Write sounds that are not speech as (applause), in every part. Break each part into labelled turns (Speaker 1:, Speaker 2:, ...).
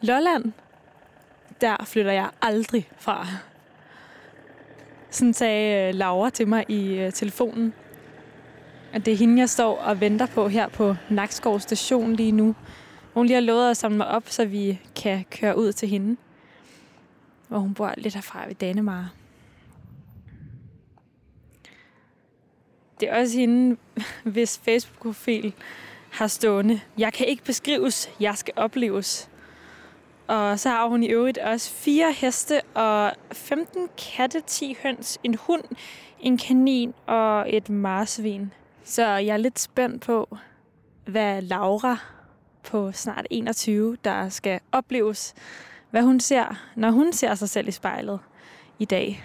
Speaker 1: Lolland, der flytter jeg aldrig fra. Sådan sagde øh, Laura til mig i øh, telefonen. At det er hende, jeg står og venter på her på Nakskov station lige nu. Hun lige har lovet at samle mig op, så vi kan køre ud til hende. Hvor hun bor lidt herfra ved Danemar. Det er også hende, hvis Facebook-profil har stående. Jeg kan ikke beskrives, jeg skal opleves. Og så har hun i øvrigt også fire heste og 15 katte, 10 høns, en hund, en kanin og et marsvin. Så jeg er lidt spændt på, hvad Laura på snart 21, der skal opleves, hvad hun ser, når hun ser sig selv i spejlet i dag.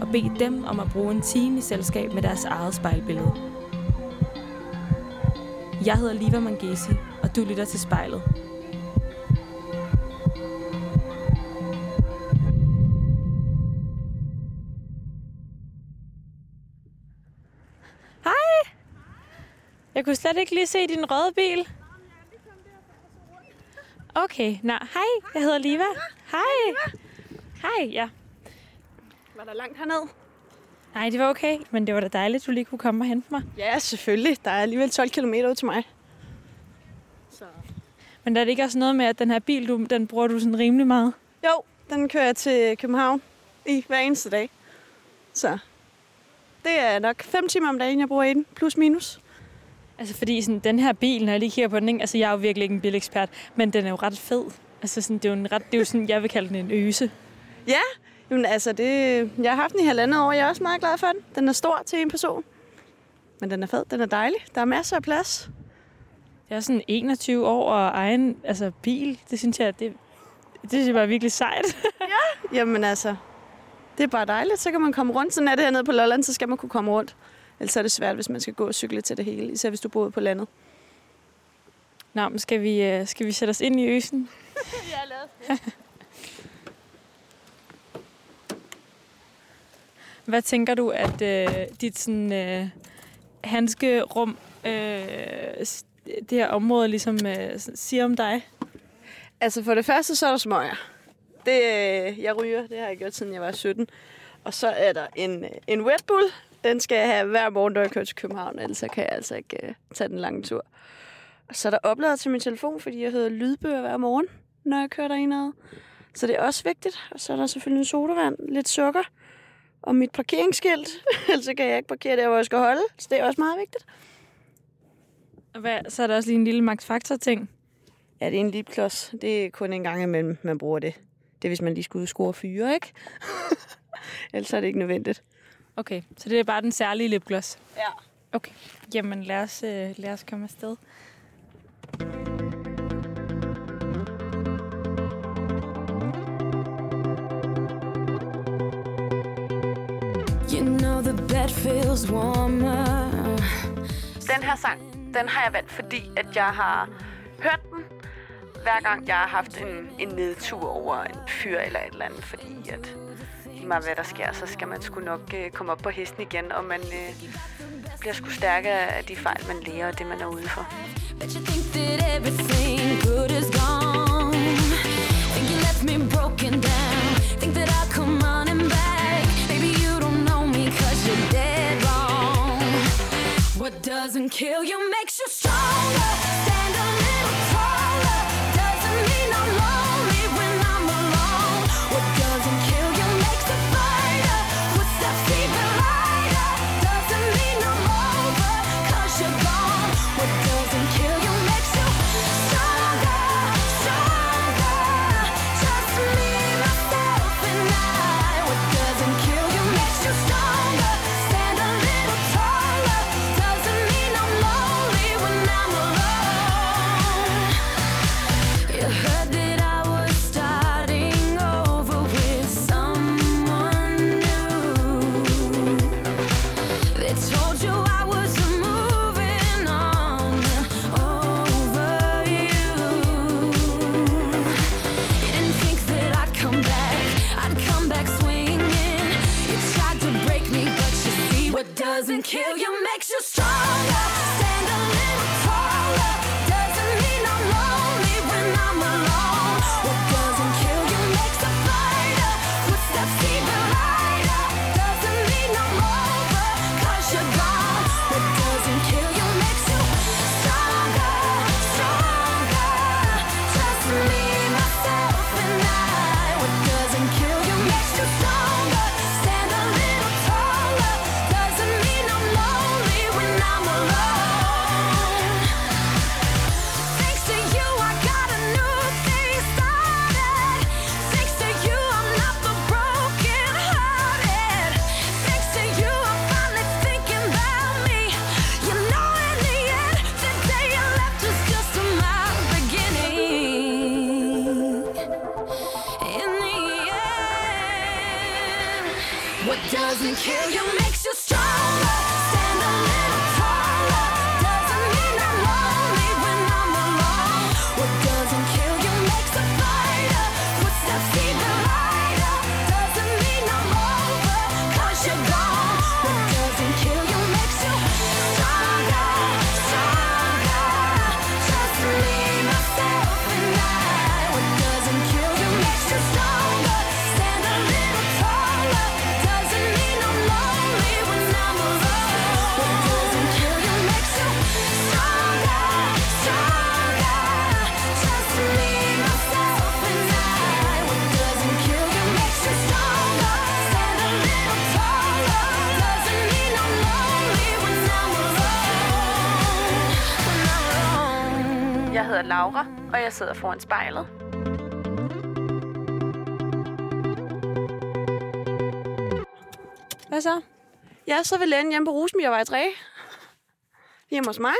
Speaker 1: og bede dem om at bruge en time i selskab med deres eget spejlbillede. Jeg hedder Liva Mangesi, og du lytter til spejlet. Hej! Jeg kunne slet ikke lige se din røde bil. Okay, nå, hej, jeg hedder Liva. Hej. Hej, ja.
Speaker 2: Var der langt herned?
Speaker 1: Nej, det var okay, men det var da dejligt, du lige kunne komme og hente mig.
Speaker 2: Ja, selvfølgelig. Der er alligevel 12 km ud til mig. Så.
Speaker 1: Men der er det ikke også noget med, at den her bil, du, den bruger du sådan rimelig meget?
Speaker 2: Jo, den kører jeg til København i hver eneste dag. Så det er nok 5 timer om dagen, jeg bruger i den, plus minus.
Speaker 1: Altså fordi sådan, den her bil, når jeg lige kigger på den, ikke? altså jeg er jo virkelig ikke en bilekspert, men den er jo ret fed. Altså sådan, det er jo en ret, det er jo sådan, jeg vil kalde den en øse.
Speaker 2: Ja, jamen altså, det, jeg har haft den i halvandet år, jeg er også meget glad for den. Den er stor til en person. Men den er fed, den er dejlig. Der er masser af plads.
Speaker 1: Jeg er sådan 21 år og egen altså, bil. Det synes jeg, det, det synes jeg bare er virkelig sejt. (laughs)
Speaker 2: Jamen altså, det er bare dejligt. Så kan man komme rundt. Sådan er det hernede på Lolland, så skal man kunne komme rundt. Ellers er det svært, hvis man skal gå og cykle til det hele. Især hvis du bor på landet.
Speaker 1: Nå, men skal vi, øh, skal vi sætte os ind i øsen? (laughs)
Speaker 2: ja, lad os
Speaker 1: Hvad tænker du, at øh, dit sådan, øh, handskerum, øh, det her område ligesom øh, siger om dig?
Speaker 2: Altså for det første, så er der smøger. Det, øh, jeg ryger, det har jeg gjort, siden jeg var 17. Og så er der en, øh, en Red Bull. Den skal jeg have hver morgen, når jeg kører til København, ellers så kan jeg altså ikke øh, tage den lange tur. Og så er der oplader til min telefon, fordi jeg hører lydbøger hver morgen, når jeg kører derinad. Så det er også vigtigt. Og så er der selvfølgelig en sodavand, lidt sukker og mit parkeringsskilt. ellers (laughs) så kan jeg ikke parkere der, hvor jeg skal holde. Så det er også meget vigtigt.
Speaker 1: Og Hvad, så er der også lige en lille Max Factor ting.
Speaker 2: Ja, det er en lipgloss. Det er kun en gang imellem, man bruger det. Det er, hvis man lige skal ud og score fyre, ikke? (laughs) Ellers er det ikke nødvendigt.
Speaker 1: Okay, så det er bare den særlige lipgloss.
Speaker 2: Ja.
Speaker 1: Okay, jamen lad os, øh, lad os komme afsted.
Speaker 3: You bed feels warmer.
Speaker 2: Den her sang, den har jeg valgt, fordi at jeg har hørt den, hver gang jeg har haft en, en nedtur over en fyr eller et eller andet. Fordi at lige meget hvad der sker, så skal man sgu nok øh, komme op på hesten igen, og man øh, bliver sgu stærkere af de fejl, man lærer og det, man er ude for.
Speaker 3: Bet you think that everything good is gone. Think you left me broken down. Think that I'll come running back. Cause you're dead wrong. What doesn't kill you makes you stronger. Stand a
Speaker 2: Jeg Laura, og jeg sidder foran spejlet.
Speaker 1: Hvad så?
Speaker 2: Jeg er så ved lægen hjemme på Rosemiervej 3. Hjemme hos mig.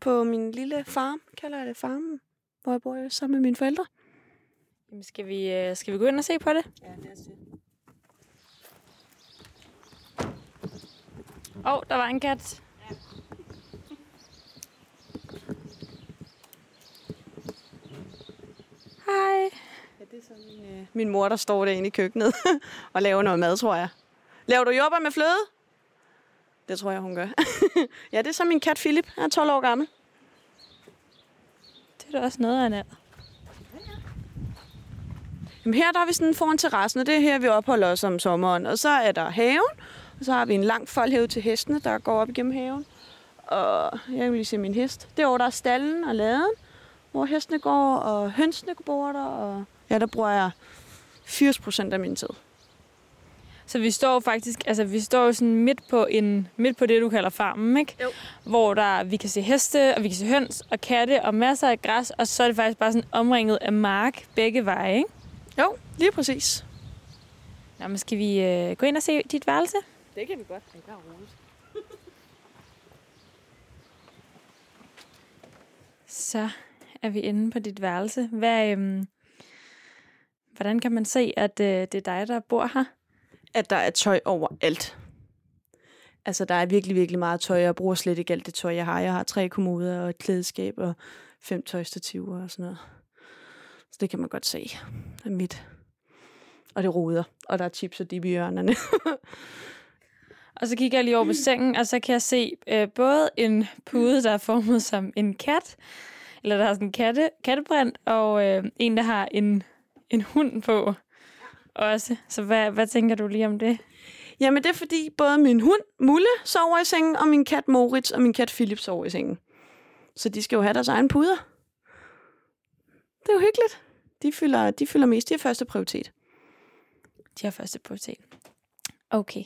Speaker 2: På min lille farm, kalder jeg det farmen. Hvor jeg bor sammen med mine forældre.
Speaker 1: Jamen, skal vi, øh, skal vi gå ind og se på det?
Speaker 2: Ja, det er det.
Speaker 1: Åh, oh, der var en kat. Hej.
Speaker 2: Ja, det er så min, øh, min mor, der står derinde i køkkenet (laughs) og laver noget mad, tror jeg. Laver du jordbær med fløde? Det tror jeg, hun gør. (laughs) ja, det er så min kat Philip. Han er 12 år gammel.
Speaker 1: Det er da også noget af en alder.
Speaker 2: Jamen her der er vi sådan foran terrassen, og det er her, vi opholder os om sommeren. Og så er der haven, og så har vi en lang foldhæve til hestene, der går op igennem haven. Og jeg vil lige se min hest. Derovre der er stallen og laden, hvor hestene går, og hønsene bor der. Og ja, der bruger jeg 80 procent af min tid.
Speaker 1: Så vi står faktisk, altså vi står jo sådan midt på, en, midt på det, du kalder farmen, ikke?
Speaker 2: Jo.
Speaker 1: Hvor der, vi kan se heste, og vi kan se høns og katte og masser af græs, og så er det faktisk bare sådan omringet af mark begge veje, ikke?
Speaker 2: Jo, lige præcis.
Speaker 1: Nå, men skal vi øh, gå ind og se dit værelse?
Speaker 2: Det kan vi godt. Det kan roligt.
Speaker 1: Så er vi inde på dit værelse. Hvad, øhm, hvordan kan man se, at øh, det er dig, der bor her?
Speaker 2: At der er tøj overalt. Altså, der er virkelig, virkelig meget tøj. Jeg bruger slet ikke alt det tøj, jeg har. Jeg har tre kommoder og et klædeskab og fem tøjstativer og sådan noget. Så det kan man godt se. Det er mit. Og det ruder. Og der er chips og dip i hjørnerne. (laughs)
Speaker 1: Og så kigger jeg lige over på sengen, og så kan jeg se øh, både en pude, der er formet som en kat, eller der har sådan en katte, kattebrand, og øh, en, der har en, en hund på også. Så hvad, hvad tænker du lige om det?
Speaker 2: Jamen, det er fordi både min hund, Mulle, sover i sengen, og min kat Moritz og min kat Philip sover i sengen. Så de skal jo have deres egen puder. Det er jo hyggeligt. De fylder, de fylder mest. De er første prioritet.
Speaker 1: De har første prioritet. Okay.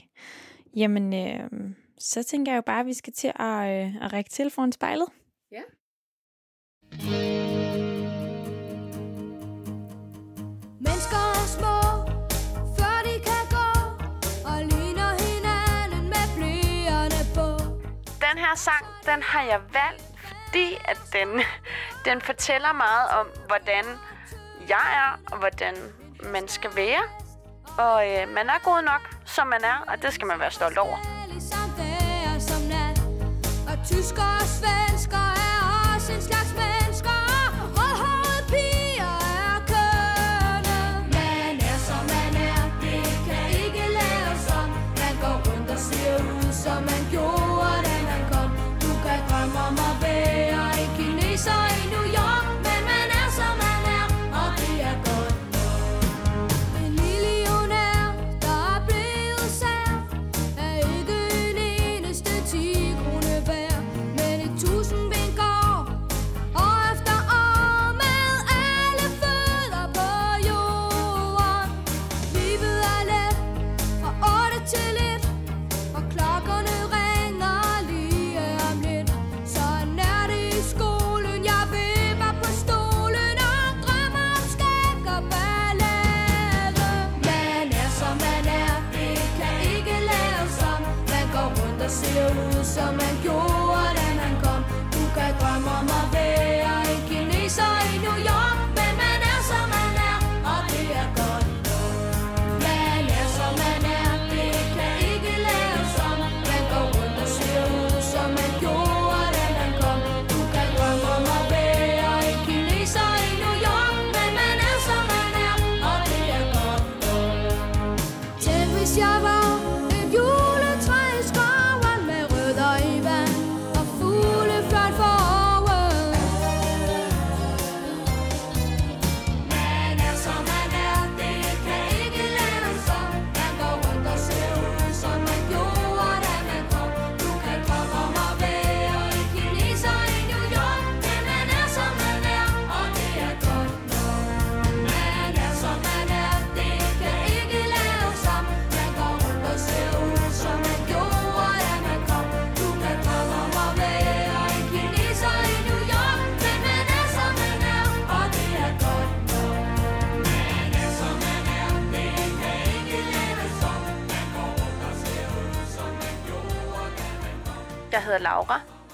Speaker 1: Jamen, øh, så tænker jeg jo bare, at vi skal til at, øh, at række til foran spejlet.
Speaker 2: Ja.
Speaker 4: Mennesker er små, før de kan gå, og ligner hinanden med blæerne på.
Speaker 2: Den her sang, den har jeg valgt, fordi at den, den fortæller meget om, hvordan jeg er, og hvordan man skal være. Og øh, man er god nok, som man er, og det skal man være stolt over.
Speaker 4: Ligesom dag som nat. Og tysker og svensker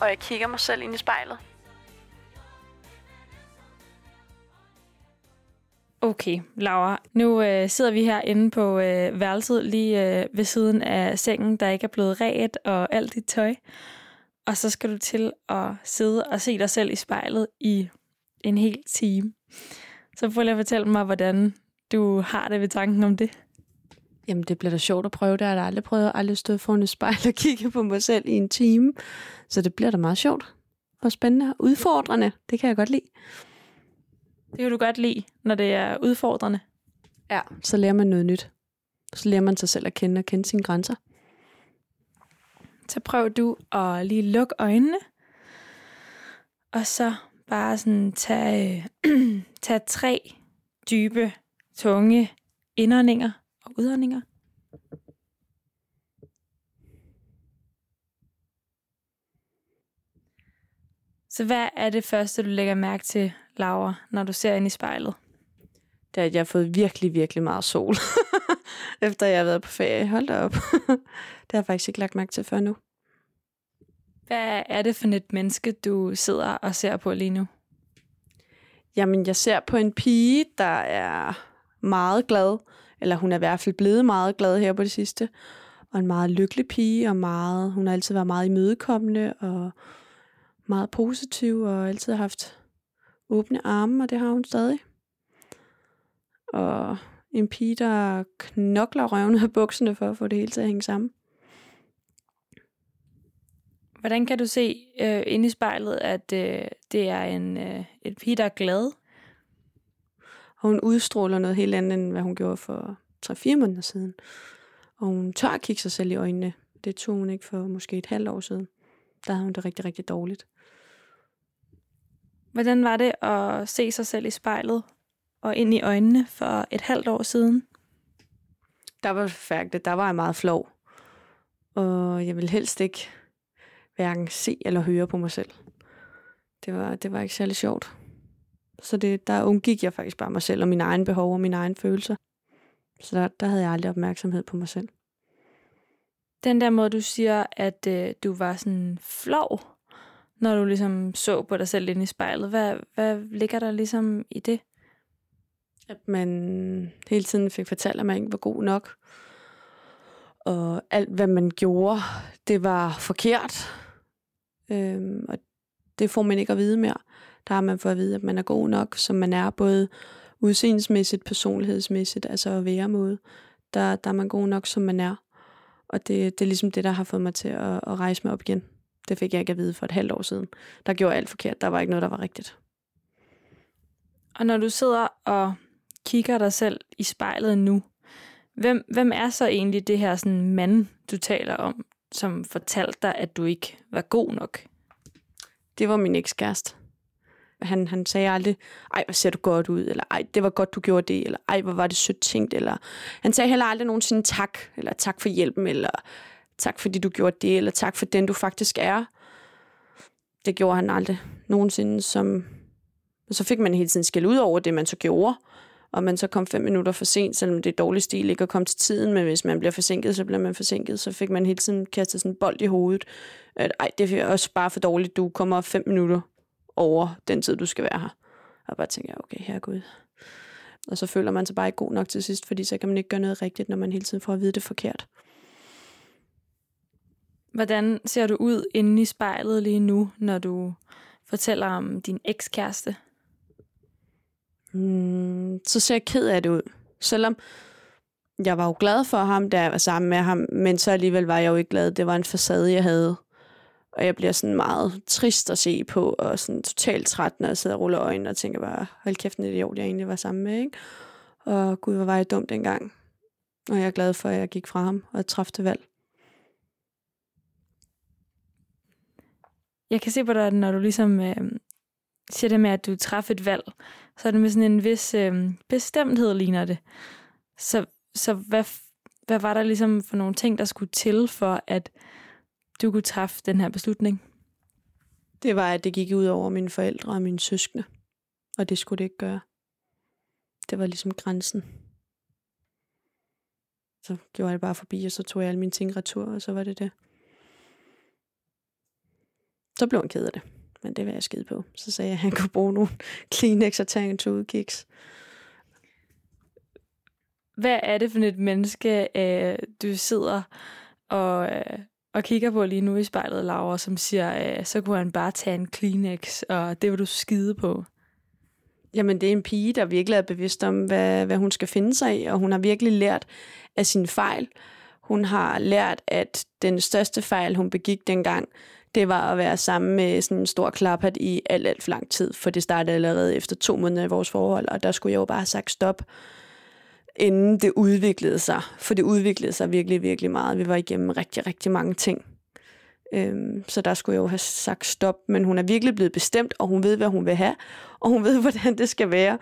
Speaker 4: og
Speaker 2: jeg kigger mig selv ind i spejlet.
Speaker 1: Okay, Laura. Nu øh, sidder vi her inde på øh, værelset lige øh, ved siden af sengen, der ikke er blevet ret og alt dit tøj. Og så skal du til at sidde og se dig selv i spejlet i en hel time. Så prøv lige at fortælle mig, hvordan du har det ved tanken om det.
Speaker 2: Jamen, det bliver da sjovt at prøve. Det har jeg da aldrig prøvet. Har aldrig stået foran et spejl og (laughs) kigge på mig selv i en time. Så det bliver da meget sjovt og spændende og udfordrende. Det kan jeg godt lide.
Speaker 1: Det kan du godt lide, når det er udfordrende.
Speaker 2: Ja, så lærer man noget nyt. Så lærer man sig selv at kende og kende sine grænser.
Speaker 1: Så prøv du at lige lukke øjnene. Og så bare sådan tage, (clears throat) tage tre dybe, tunge indåndinger udåndinger. Så hvad er det første, du lægger mærke til, Laura, når du ser ind i spejlet?
Speaker 2: Det er, at jeg har fået virkelig, virkelig meget sol. (laughs) Efter jeg har været på ferie. Hold da op. (laughs) det har jeg faktisk ikke lagt mærke til før nu.
Speaker 1: Hvad er det for et menneske, du sidder og ser på lige nu?
Speaker 2: Jamen, jeg ser på en pige, der er meget glad. Eller hun er i hvert fald blevet meget glad her på det sidste. Og en meget lykkelig pige, og meget, hun har altid været meget imødekommende, og meget positiv, og altid haft åbne arme, og det har hun stadig. Og en pige, der knokler røven af bukserne for at få det hele til at hænge sammen.
Speaker 1: Hvordan kan du se øh, inde i spejlet, at øh, det er en øh, et pige, der er glad?
Speaker 2: Og hun udstråler noget helt andet, end hvad hun gjorde for 3-4 måneder siden. Og hun tør at kigge sig selv i øjnene. Det tog hun ikke for måske et halvt år siden. Der havde hun det rigtig, rigtig dårligt.
Speaker 1: Hvordan var det at se sig selv i spejlet og ind i øjnene for et halvt år siden?
Speaker 2: Der var færdigt. Der var jeg meget flov. Og jeg ville helst ikke hverken se eller høre på mig selv. Det var, det var ikke særlig sjovt. Så det, der undgik jeg faktisk bare mig selv og mine egne behov og mine egne følelser. Så der, der havde jeg aldrig opmærksomhed på mig selv.
Speaker 1: Den der måde, du siger, at øh, du var sådan flov, når du ligesom så på dig selv inde i spejlet. Hvad, hvad ligger der ligesom i det?
Speaker 2: At man hele tiden fik fortalt, at man ikke var god nok. Og alt, hvad man gjorde, det var forkert. Øhm, og det får man ikke at vide mere. Der har man fået at vide, at man er god nok, som man er, både udseendemæssigt, personlighedsmæssigt, altså at være måde. Der, der er man god nok, som man er. Og det, det er ligesom det, der har fået mig til at, at rejse mig op igen. Det fik jeg ikke at vide for et halvt år siden. Der gjorde jeg alt forkert. Der var ikke noget, der var rigtigt.
Speaker 1: Og når du sidder og kigger dig selv i spejlet nu, hvem, hvem er så egentlig det her sådan mand, du taler om, som fortalte dig, at du ikke var god nok?
Speaker 2: Det var min ekskæreste. Han, han sagde aldrig, ej, hvor ser du godt ud, eller ej, det var godt, du gjorde det, eller ej, hvor var det sødt tænkt, eller han sagde heller aldrig nogensinde tak, eller tak for hjælpen, eller tak fordi du gjorde det, eller tak for den, du faktisk er. Det gjorde han aldrig nogensinde, som... Så fik man hele tiden skæld ud over det, man så gjorde, og man så kom fem minutter for sent, selvom det er dårlig stil ikke at komme til tiden, men hvis man bliver forsinket, så bliver man forsinket, så fik man hele tiden kastet sådan en bold i hovedet, at ej, det er også bare for dårligt, du kommer fem minutter over den tid, du skal være her. Og bare tænker jeg, okay, her Gud. Og så føler man sig bare ikke god nok til sidst, fordi så kan man ikke gøre noget rigtigt, når man hele tiden får at vide det forkert.
Speaker 1: Hvordan ser du ud inde i spejlet lige nu, når du fortæller om din ekskæreste?
Speaker 2: Mm, så ser jeg ked af det ud. Selvom jeg var jo glad for ham, da jeg var sammen med ham, men så alligevel var jeg jo ikke glad. Det var en facade, jeg havde. Og jeg bliver sådan meget trist at se på, og sådan totalt træt, når jeg sidder og ruller øjnene og tænker bare, hold kæft, en idiot, jeg egentlig var sammen med, ikke? Og gud, hvor var jeg dum dengang. Og jeg er glad for, at jeg gik fra ham og træffede valg.
Speaker 1: Jeg kan se på dig, når du ligesom øh, siger det med, at du træffede et valg, så er det med sådan en vis øh, bestemthed, ligner det. Så, så hvad, hvad var der ligesom for nogle ting, der skulle til for, at du kunne træffe den her beslutning?
Speaker 2: Det var, at det gik ud over mine forældre og mine søskende. Og det skulle det ikke gøre. Det var ligesom grænsen. Så gjorde jeg det bare forbi, og så tog jeg alle mine ting retur, og så var det det. Så blev han ked af det. Men det vil jeg skide på. Så sagde jeg, at han kunne bruge nogle (laughs) Kleenex og tage en tur kiks.
Speaker 1: Hvad er det for et menneske, øh, du sidder og, øh, og kigger på lige nu i spejlet, Laura, som siger, øh, så kunne han bare tage en Kleenex, og det vil du skide på?
Speaker 2: Jamen, det er en pige, der virkelig er bevidst om, hvad, hvad hun skal finde sig i, og hun har virkelig lært af sine fejl. Hun har lært, at den største fejl, hun begik dengang, det var at være sammen med sådan en stor klaphat i alt, alt for lang tid, for det startede allerede efter to måneder i vores forhold, og der skulle jeg jo bare have sagt stop, inden det udviklede sig. For det udviklede sig virkelig, virkelig meget. Vi var igennem rigtig, rigtig mange ting. Øhm, så der skulle jeg jo have sagt stop, men hun er virkelig blevet bestemt, og hun ved, hvad hun vil have, og hun (laughs) ved, hvordan det skal være.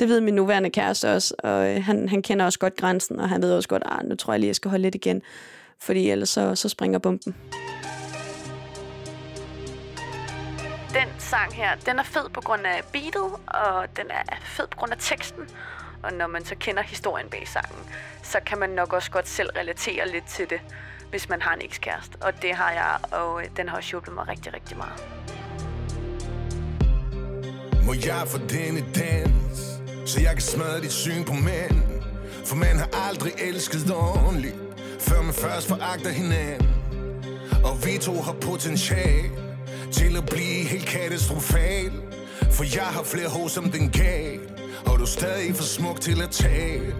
Speaker 2: Det ved min nuværende kæreste også, og øh, han, han kender også godt grænsen, og han ved også godt, at nu tror jeg lige, jeg skal holde lidt igen, fordi ellers så, så springer bomben. Den sang her, den er fed på grund af beatet, og den er fed på grund af teksten. Og når man så kender historien bag sangen, så kan man nok også godt selv relatere lidt til det, hvis man har en ekskæreste. Og det har jeg, og øh, den har også hjulpet mig rigtig, rigtig meget.
Speaker 5: Må jeg få denne dans Så jeg kan smadre dit syn på mænd For man har aldrig elsket ordentligt Før man først foragter hinanden Og vi to har potentiale til at blive helt katastrofal. For jeg har flere hår som den gal Og du er stadig for smuk til at tale.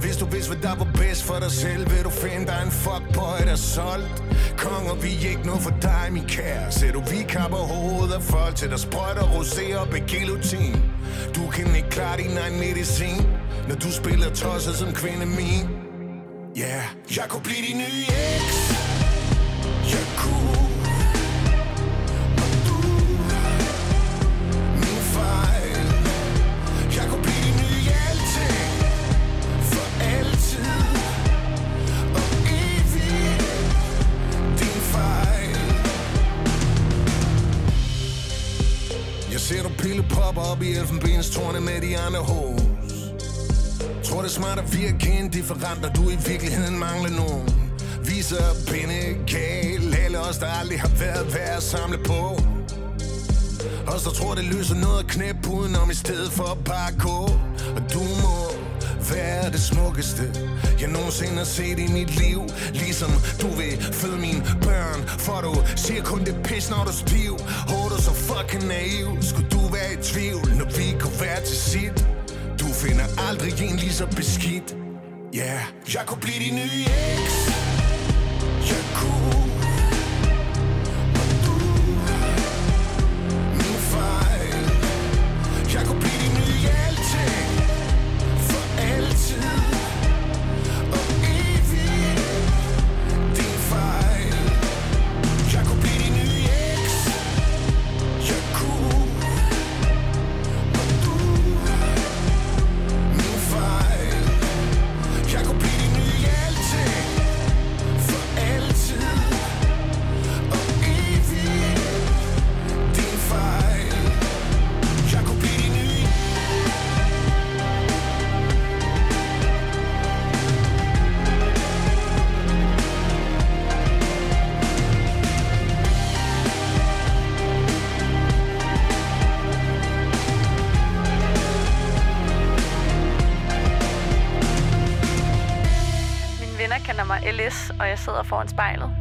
Speaker 5: Hvis du vidste, hvad der var bedst for dig selv Vil du finde dig en fuckboy, der er solgt. Konger, vi er ikke noget for dig, min kære. Ser du, vi kapper hovedet af folk Til der sprøjter rosé og begilotin Du kan ikke klare din egen medicin Når du spiller tosset som kvinde min. Ja, yeah. jeg kunne blive din nye eks. I elfenbenstårne med de andre hos Tror det er smart at virke indifferent, når du i virkeligheden mangler nogen. Viser pindegal, alle os der aldrig har været værd at samle på. Os der tror det løser noget at knæppe udenom i stedet for at bare gå Og du må hvad er det smukkeste Jeg nogensinde har set i mit liv? Ligesom du vil føde mine børn For du siger kun det pis når du er stiv Hård og så fucking naiv. Skulle du være i tvivl Når vi kunne være til sit? Du finder aldrig en lige så beskidt. Ja, yeah. jeg kunne blive din nye eks. Og jeg
Speaker 2: sidder foran spejlet.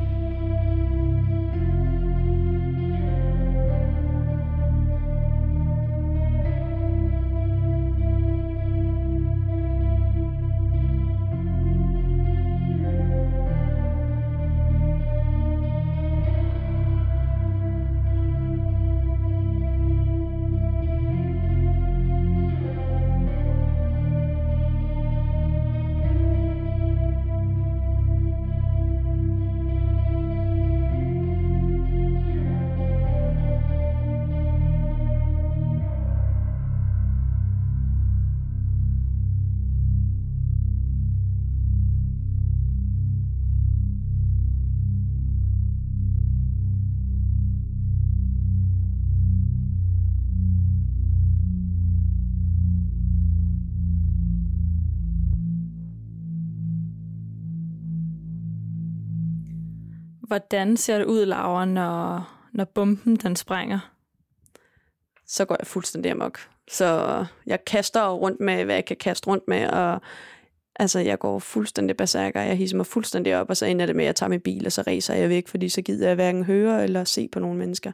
Speaker 1: Hvordan ser det ud, Laura, når, når bomben den sprænger?
Speaker 2: så går jeg fuldstændig amok. Så jeg kaster rundt med, hvad jeg kan kaste rundt med, og altså, jeg går fuldstændig berserker. Jeg hisser mig fuldstændig op, og så ender det med, at jeg tager min bil, og så racer jeg væk, fordi så gider jeg hverken høre eller se på nogle mennesker.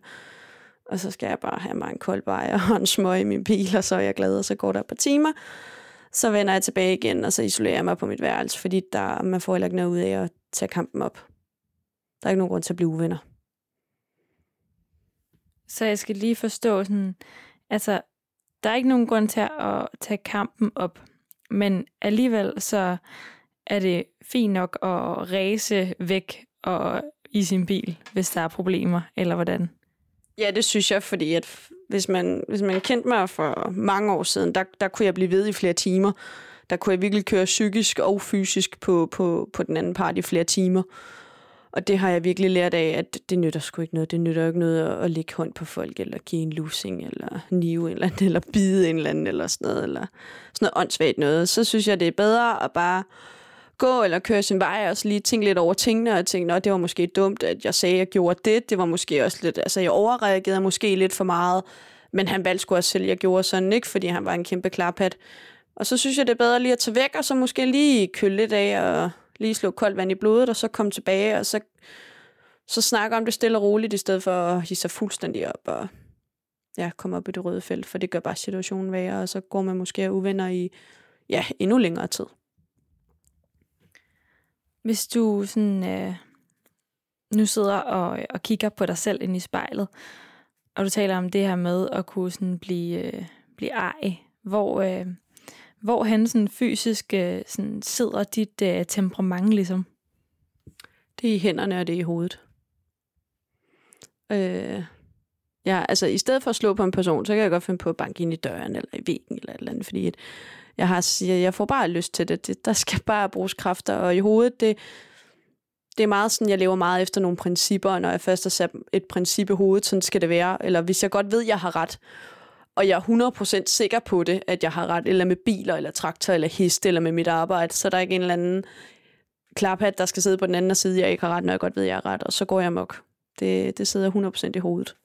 Speaker 2: Og så skal jeg bare have mig en kold bajer og en smøg i min bil, og så er jeg glad, og så går der et par timer. Så vender jeg tilbage igen, og så isolerer jeg mig på mit værelse, fordi der, man får heller ikke noget ud af at tage kampen op. Der er ikke nogen grund til at blive uvenner.
Speaker 1: Så jeg skal lige forstå sådan, altså, der er ikke nogen grund til at tage kampen op, men alligevel så er det fint nok at ræse væk og i sin bil, hvis der er problemer, eller hvordan?
Speaker 2: Ja, det synes jeg, fordi at hvis man, hvis man kendte mig for mange år siden, der, der kunne jeg blive ved i flere timer. Der kunne jeg virkelig køre psykisk og fysisk på, på, på den anden part i flere timer. Og det har jeg virkelig lært af, at det nytter sgu ikke noget. Det nytter ikke noget at, at lægge hånd på folk, eller give en lusing, eller nive en eller anden, (laughs) eller bide en eller anden, eller sådan noget, eller sådan noget åndssvagt noget. Så synes jeg, det er bedre at bare gå eller køre sin vej, og så lige tænke lidt over tingene, og tænke, at det var måske dumt, at jeg sagde, at jeg gjorde det. Det var måske også lidt, altså jeg overreagerede måske lidt for meget, men han valgte sgu også selv, at jeg gjorde sådan, ikke fordi han var en kæmpe klarpat. Og så synes jeg, det er bedre lige at tage væk, og så måske lige køle lidt af, og lige slå koldt vand i blodet, og så komme tilbage, og så, så snakke om det stille og roligt, i stedet for at hisse sig fuldstændig op, og ja, komme op i det røde felt, for det gør bare situationen værre, og så går man måske af uvenner i ja, endnu længere tid.
Speaker 1: Hvis du sådan, øh, nu sidder og, og kigger på dig selv ind i spejlet, og du taler om det her med at kunne sådan blive, øh, blive ej, hvor, øh, hvor han sådan fysisk øh, sådan sidder dit øh, temperament ligesom?
Speaker 2: Det er i hænderne, og det er i hovedet. Øh, ja, altså i stedet for at slå på en person, så kan jeg godt finde på at banke ind i døren, eller i væggen, eller et eller andet, fordi at jeg, har, jeg, jeg får bare lyst til det. det. Der skal (laughs) bare bruges kræfter, og i hovedet, det, det er meget sådan, jeg lever meget efter nogle principper, og når jeg først har sat et princip i hovedet, sådan skal det være. Eller hvis jeg godt ved, jeg har ret, og jeg er 100% sikker på det, at jeg har ret, eller med biler, eller traktor, eller heste, eller med mit arbejde, så er der ikke en eller anden klaphat, der skal sidde på den anden side, jeg ikke har ret, når jeg godt ved, jeg har ret, og så går jeg mok. Det, det sidder 100% i hovedet.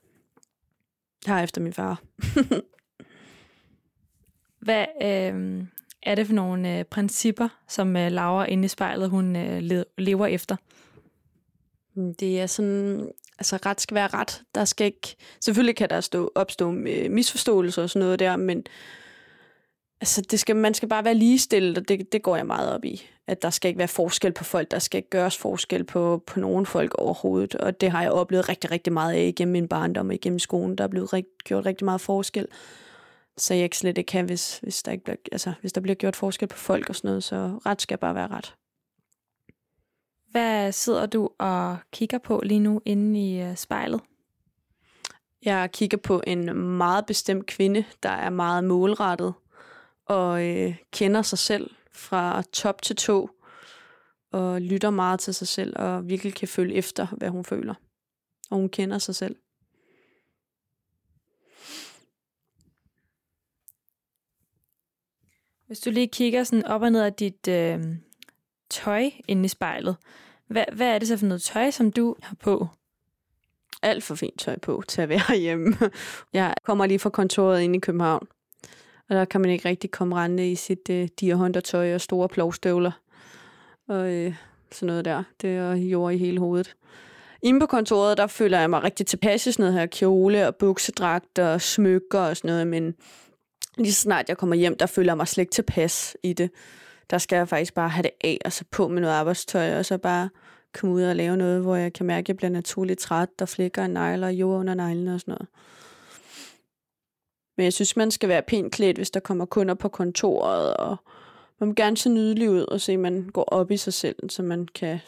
Speaker 2: Har efter min far. (laughs)
Speaker 1: Hvad øh, er det for nogle øh, principper, som øh, Laura inde i spejlet, hun øh, le- lever efter?
Speaker 2: Mm, Det er sådan, altså ret skal være ret. Der skal ikke, selvfølgelig kan der stå, opstå øh, misforståelser og sådan noget der, men altså det skal, man skal bare være ligestillet, og det, det går jeg meget op i. At der skal ikke være forskel på folk, der skal ikke gøres forskel på, på nogen folk overhovedet, og det har jeg oplevet rigtig, rigtig meget af igennem min barndom og igennem skolen. Der er blevet rigt, gjort rigtig meget forskel, så jeg ikke slet ikke kan, hvis, hvis, der ikke bliver, altså, hvis der bliver gjort forskel på folk og sådan noget, så ret skal bare være ret.
Speaker 1: Hvad sidder du og kigger på lige nu inde i øh, spejlet?
Speaker 2: Jeg kigger på en meget bestemt kvinde, der er meget målrettet og øh, kender sig selv fra top til tå og lytter meget til sig selv og virkelig kan følge efter, hvad hun føler. Og hun kender sig selv.
Speaker 1: Hvis du lige kigger sådan op og ned af dit øh, tøj inde i spejlet, hvad, hvad er det så for noget tøj, som du har på?
Speaker 2: Alt for fint tøj på til at være (laughs) hjemme. Jeg kommer lige fra kontoret ind i København. Og der kan man ikke rigtig komme rendende i sit øh, dierhåndertøj og store plovstøvler. Og øh, sådan noget der. Det er jord i hele hovedet. Inde på kontoret, der føler jeg mig rigtig tilpas i sådan noget her kjole og buksedragt og smykker og sådan noget, men lige så snart jeg kommer hjem, der føler jeg mig slet ikke tilpas i det. Der skal jeg faktisk bare have det af, og så på med noget arbejdstøj, og så bare komme ud og lave noget, hvor jeg kan mærke, at jeg bliver naturligt træt, der flikker en negler og jord under neglene og sådan noget. Men jeg synes, man skal være pænt klædt, hvis der kommer kunder på kontoret, og man vil gerne se nydelig ud, og se, at man går op i sig selv, så man kan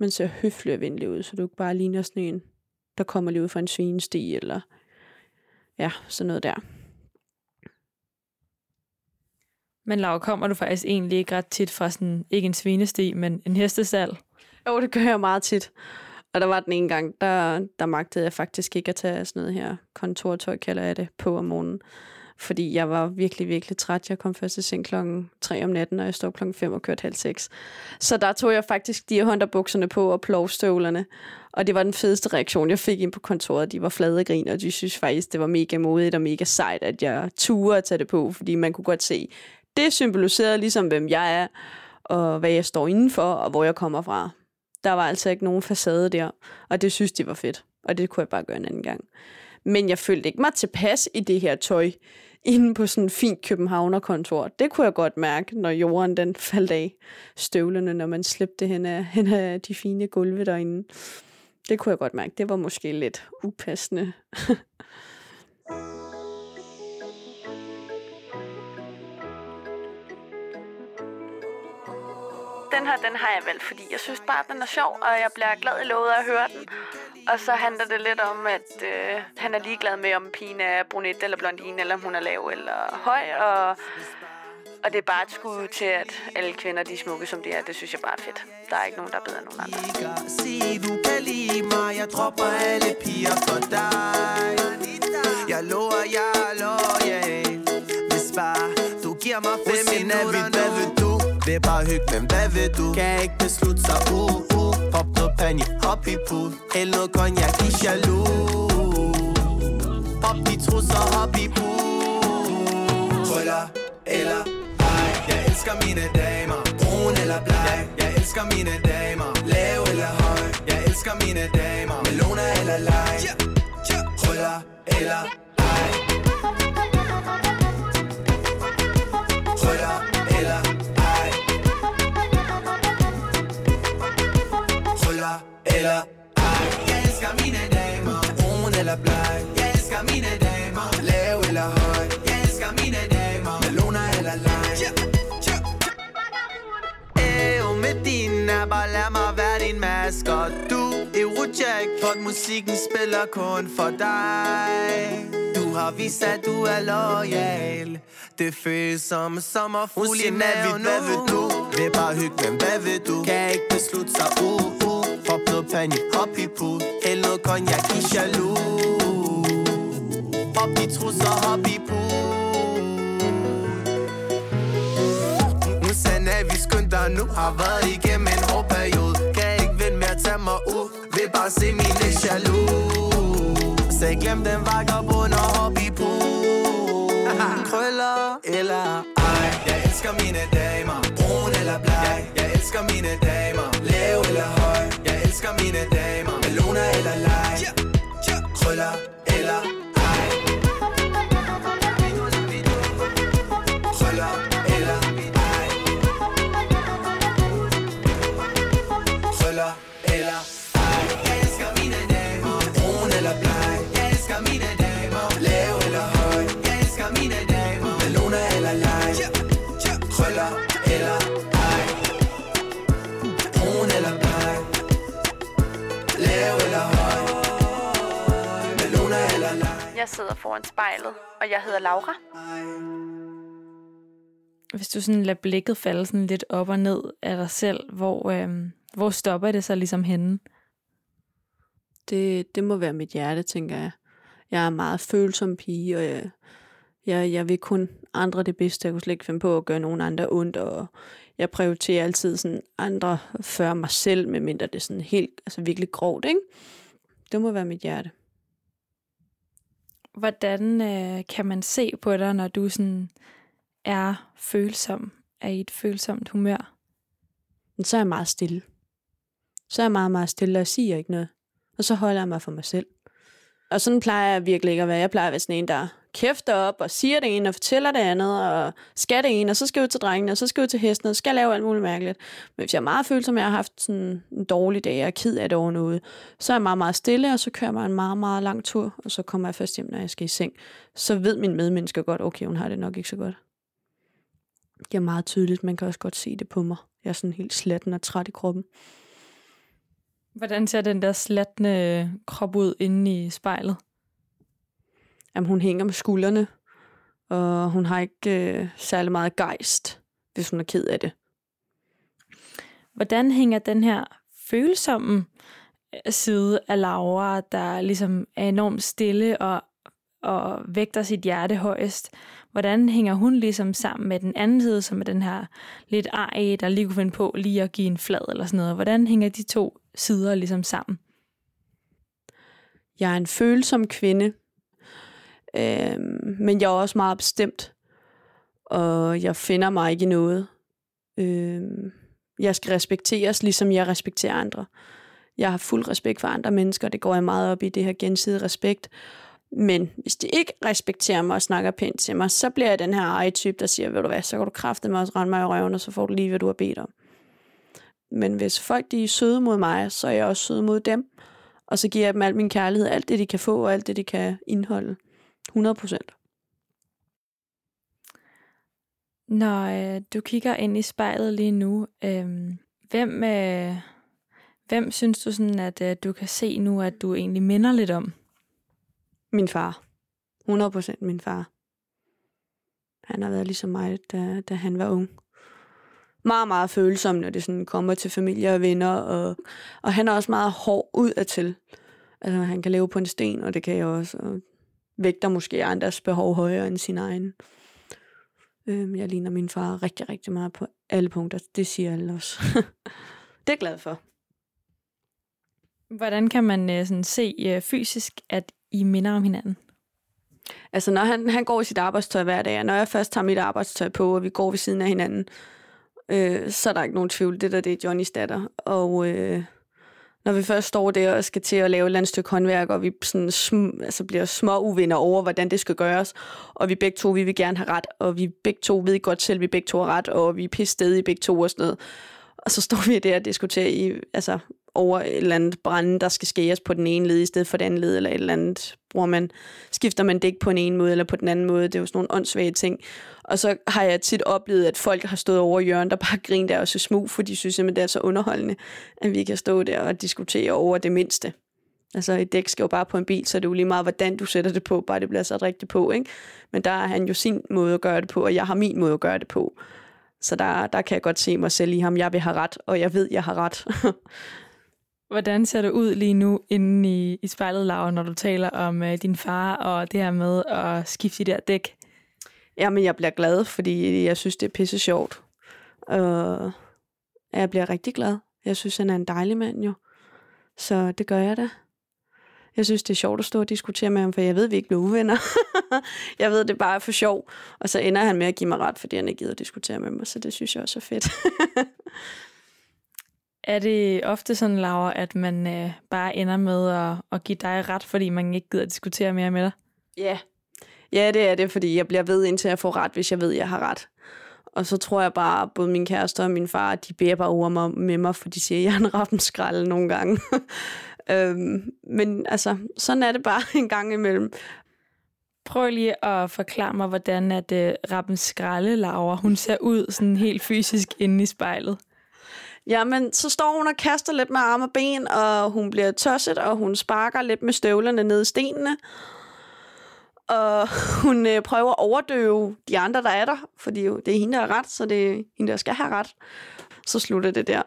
Speaker 2: man ser høflig og venlig ud, så du ikke bare ligner sådan en, der kommer lige ud fra en svinesti, eller ja, sådan noget der.
Speaker 1: Men Laura, kommer du faktisk egentlig ikke ret tit fra sådan, ikke en svinesti, men en hestesal?
Speaker 2: Jo, det gør jeg meget tit. Og der var den ene gang, der, der magtede jeg faktisk ikke at tage sådan noget her kontortøj, kalder jeg det, på om morgenen. Fordi jeg var virkelig, virkelig træt. Jeg kom først til seng klokken 3 om natten, og jeg stod klokken 5 og kørte halv 6. Så der tog jeg faktisk de her bukserne på og plovstøvlerne. Og det var den fedeste reaktion, jeg fik ind på kontoret. De var flade grin, og de synes faktisk, det var mega modigt og mega sejt, at jeg turde at tage det på, fordi man kunne godt se, det symboliserede ligesom, hvem jeg er, og hvad jeg står indenfor, og hvor jeg kommer fra. Der var altså ikke nogen facade der, og det synes de var fedt. Og det kunne jeg bare gøre en anden gang. Men jeg følte ikke mig tilpas i det her tøj, inde på sådan en fint københavnerkontor. Det kunne jeg godt mærke, når jorden den (laughs) faldt af støvlerne, når man slæbte hen af, hen af de fine gulve derinde. Det kunne jeg godt mærke. Det var måske lidt upassende. (laughs)
Speaker 6: Den her, den har jeg valgt, fordi jeg synes bare, den er sjov, og jeg bliver glad i lovet at høre den. Og så handler det lidt om, at øh, han er ligeglad med, om pigen er brunet eller blondine, eller om hun er lav eller høj. Og, og det er bare et skud til, at alle kvinder de er smukke, som de er. Det synes jeg bare er fedt. Der er ikke nogen, der er bedre end nogen andre.
Speaker 7: Sig, du kan lide mig Jeg dropper alle piger for dig Jeg lover, jeg er loyal Hvis bare du giver mig fem minutter nu vil bare hygge, men hvad vil du? Kan ikke beslutte sig, uh, uh. Pop noget panje, hop i pool Hæld noget cognac, i jaloux. Pop de trusser, hop i pool Krøller eller ej. Jeg elsker mine damer. Brun eller bleg. Jeg elsker mine damer. Lav eller høj. Jeg elsker mine damer. Melona eller leg. Krøller eller kun for dig. Du har vist, at du er loyal. Det føles som sommerfugl i maven. Hvad vil du? Vil bare hygge, men hvad vil du? Kan ikke beslutte sig, uh, uh Pop noget panje, hop i pool Hæld noget cognac, i jaloux. Pop de trusser, hop i Nu sender vi skynd dig. Nu Har været igennem en hård periode. Kan ikke vente med at tage mig ud. Vil bare se mine jaloux Så glem den vagabund og hop i pool Krøller eller ej. Jeg elsker mine damer Brun eller bleg. Jeg elsker mine damer Lav eller høj. Jeg elsker mine damer Melona eller leg. Krøller
Speaker 6: Jeg sidder foran spejlet, og jeg hedder Laura.
Speaker 1: Hvis du sådan lader blikket falde sådan lidt op og ned af dig selv, hvor, øhm, hvor stopper det så ligesom henne?
Speaker 2: Det, det må være mit hjerte, tænker jeg. Jeg er en meget følsom pige, og jeg, jeg, jeg vil kun andre det bedste. Jeg kunne slet ikke finde på at gøre nogen andre ondt, og jeg prioriterer altid sådan andre før mig selv, medmindre det er sådan helt, altså virkelig grovt, ikke? Det må være mit hjerte.
Speaker 1: Hvordan øh, kan man se på dig, når du sådan er følsom, er i et følsomt humør?
Speaker 2: Så er jeg meget stille. Så er jeg meget, meget stille og siger ikke noget. Og så holder jeg mig for mig selv. Og sådan plejer jeg virkelig ikke at være. Jeg plejer at være sådan en, der kæfter op og siger det ene og fortæller det andet og skal det ene, og så skal jeg ud til drengene, og så skal jeg ud til hesten, og så skal jeg lave alt muligt mærkeligt. Men hvis jeg er meget følsom, jeg har haft sådan en dårlig dag, og er ked af det over noget, så er jeg meget, meget stille, og så kører jeg mig en meget, meget lang tur, og så kommer jeg først hjem, når jeg skal i seng. Så ved min medmennesker godt, okay, hun har det nok ikke så godt. Det er meget tydeligt, man kan også godt se det på mig. Jeg er sådan helt slatten og træt i kroppen.
Speaker 1: Hvordan ser den der slattende krop ud inde i spejlet?
Speaker 2: Jamen, hun hænger med skuldrene, og hun har ikke øh, særlig meget gejst, hvis hun er ked af det.
Speaker 1: Hvordan hænger den her følsomme øh, side af Laura, der ligesom er enormt stille og, og vægter sit hjerte højest, hvordan hænger hun ligesom sammen med den anden side, som er den her lidt ej, der lige kunne finde på lige at give en flad eller sådan noget? Hvordan hænger de to sider ligesom sammen?
Speaker 2: jeg er en følsom kvinde, øh, men jeg er også meget bestemt, og jeg finder mig ikke i noget. Øhm, jeg skal respekteres, ligesom jeg respekterer andre. Jeg har fuld respekt for andre mennesker, det går jeg meget op i, det her gensidige respekt. Men hvis de ikke respekterer mig og snakker pænt til mig, så bliver jeg den her eje-type, der siger, ved du hvad, så kan du kræfte mig og rende mig i røven, og så får du lige, hvad du har bedt om. Men hvis folk de er søde mod mig, så er jeg også sød mod dem. Og så giver jeg dem al min kærlighed, alt det de kan få, og alt det de kan indeholde. 100 procent.
Speaker 1: Når øh, du kigger ind i spejlet lige nu, øh, hvem, øh, hvem synes du sådan, at øh, du kan se nu, at du egentlig minder lidt om?
Speaker 2: Min far. 100 procent min far. Han har været ligesom mig, da, da han var ung. Meget, meget følsom, når det sådan kommer til familie og venner. Og, og han er også meget hård ud af til. Altså, han kan leve på en sten, og det kan jeg også. Og vægter måske andres behov højere end sin egen. Øhm, jeg ligner min far rigtig, rigtig meget på alle punkter. Det siger alle også. (laughs) det er jeg glad for.
Speaker 1: Hvordan kan man øh, sådan se øh, fysisk, at I minder om hinanden?
Speaker 2: Altså, når han, han går i sit arbejdstøj hver dag, og når jeg først tager mit arbejdstøj på, og vi går ved siden af hinanden, øh, så er der ikke nogen tvivl. Det der, det er Johnnys datter. Og øh, når vi først står der og skal til at lave et eller andet stykke håndværk, og vi sådan sm- altså bliver små uvenner over, hvordan det skal gøres, og vi begge to, vi vil gerne have ret, og vi begge to ved godt selv, vi begge to har ret, og vi er pisse i begge to og sådan noget. Og så står vi der og diskuterer i, altså, over et eller andet brænde, der skal skæres på den ene led i stedet for den anden led, eller et eller andet, bruger man, skifter man dæk på en ene måde eller på den anden måde. Det er jo sådan nogle åndssvage ting. Og så har jeg tit oplevet, at folk har stået over hjørnet, der bare griner der og så smug, for de synes simpelthen, det er så underholdende, at vi kan stå der og diskutere over det mindste. Altså et dæk skal jo bare på en bil, så det er jo lige meget, hvordan du sætter det på, bare det bliver sat rigtigt på. Ikke? Men der har han jo sin måde at gøre det på, og jeg har min måde at gøre det på. Så der, der kan jeg godt se mig selv i ham. Jeg vil have ret, og jeg ved, jeg har ret. (laughs)
Speaker 1: Hvordan ser det ud lige nu inde i, i spejlet, Laura, når du taler om øh, din far og det her med at skifte de der dæk?
Speaker 2: Jamen, jeg bliver glad, fordi jeg synes, det er pisse sjovt. Og jeg bliver rigtig glad. Jeg synes, han er en dejlig mand jo. Så det gør jeg da. Jeg synes, det er sjovt at stå og diskutere med ham, for jeg ved, at vi ikke bliver uvenner. (laughs) jeg ved, det bare er for sjov. Og så ender han med at give mig ret, fordi han ikke gider at diskutere med mig, så det synes jeg også er fedt. (laughs)
Speaker 1: Er det ofte sådan, Laura, at man øh, bare ender med at, at give dig ret, fordi man ikke gider at diskutere mere med dig?
Speaker 2: Ja. Ja, det er det, fordi jeg bliver ved, indtil jeg får ret, hvis jeg ved, jeg har ret. Og så tror jeg bare, både min kæreste og min far, de beder bare over mig med mig, for de siger, at jeg er en rappenskrald nogle gange. (laughs) øhm, men altså, sådan er det bare (laughs) en gang imellem.
Speaker 1: Prøv lige at forklare mig, hvordan at uh, rappen skralde Laura, hun ser ud sådan helt fysisk inde i spejlet.
Speaker 2: Jamen, så står hun og kaster lidt med arme og ben, og hun bliver tosset, og hun sparker lidt med støvlerne ned i stenene. Og (laughs) hun øh, prøver at overdøve de andre, der er der, fordi jo, det er hende, der har ret, så det er hende, der skal have ret. Så slutter det der.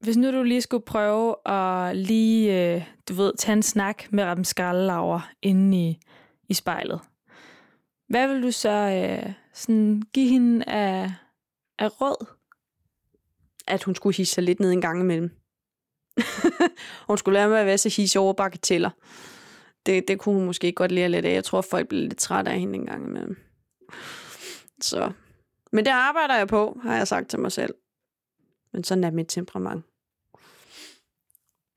Speaker 1: Hvis nu du lige skulle prøve at lige, øh, du ved, tage en snak med Rappen Skraldelaver inde i, i spejlet. Hvad vil du så øh, sådan give hende af, af råd?
Speaker 2: At hun skulle hisse sig lidt ned en gang imellem. (laughs) hun skulle lade med at være så hisse over bagateller. Det, det kunne hun måske godt lære lidt af. Jeg tror, folk bliver lidt trætte af hende en gang imellem. Så. Men det arbejder jeg på, har jeg sagt til mig selv. Men sådan er mit temperament.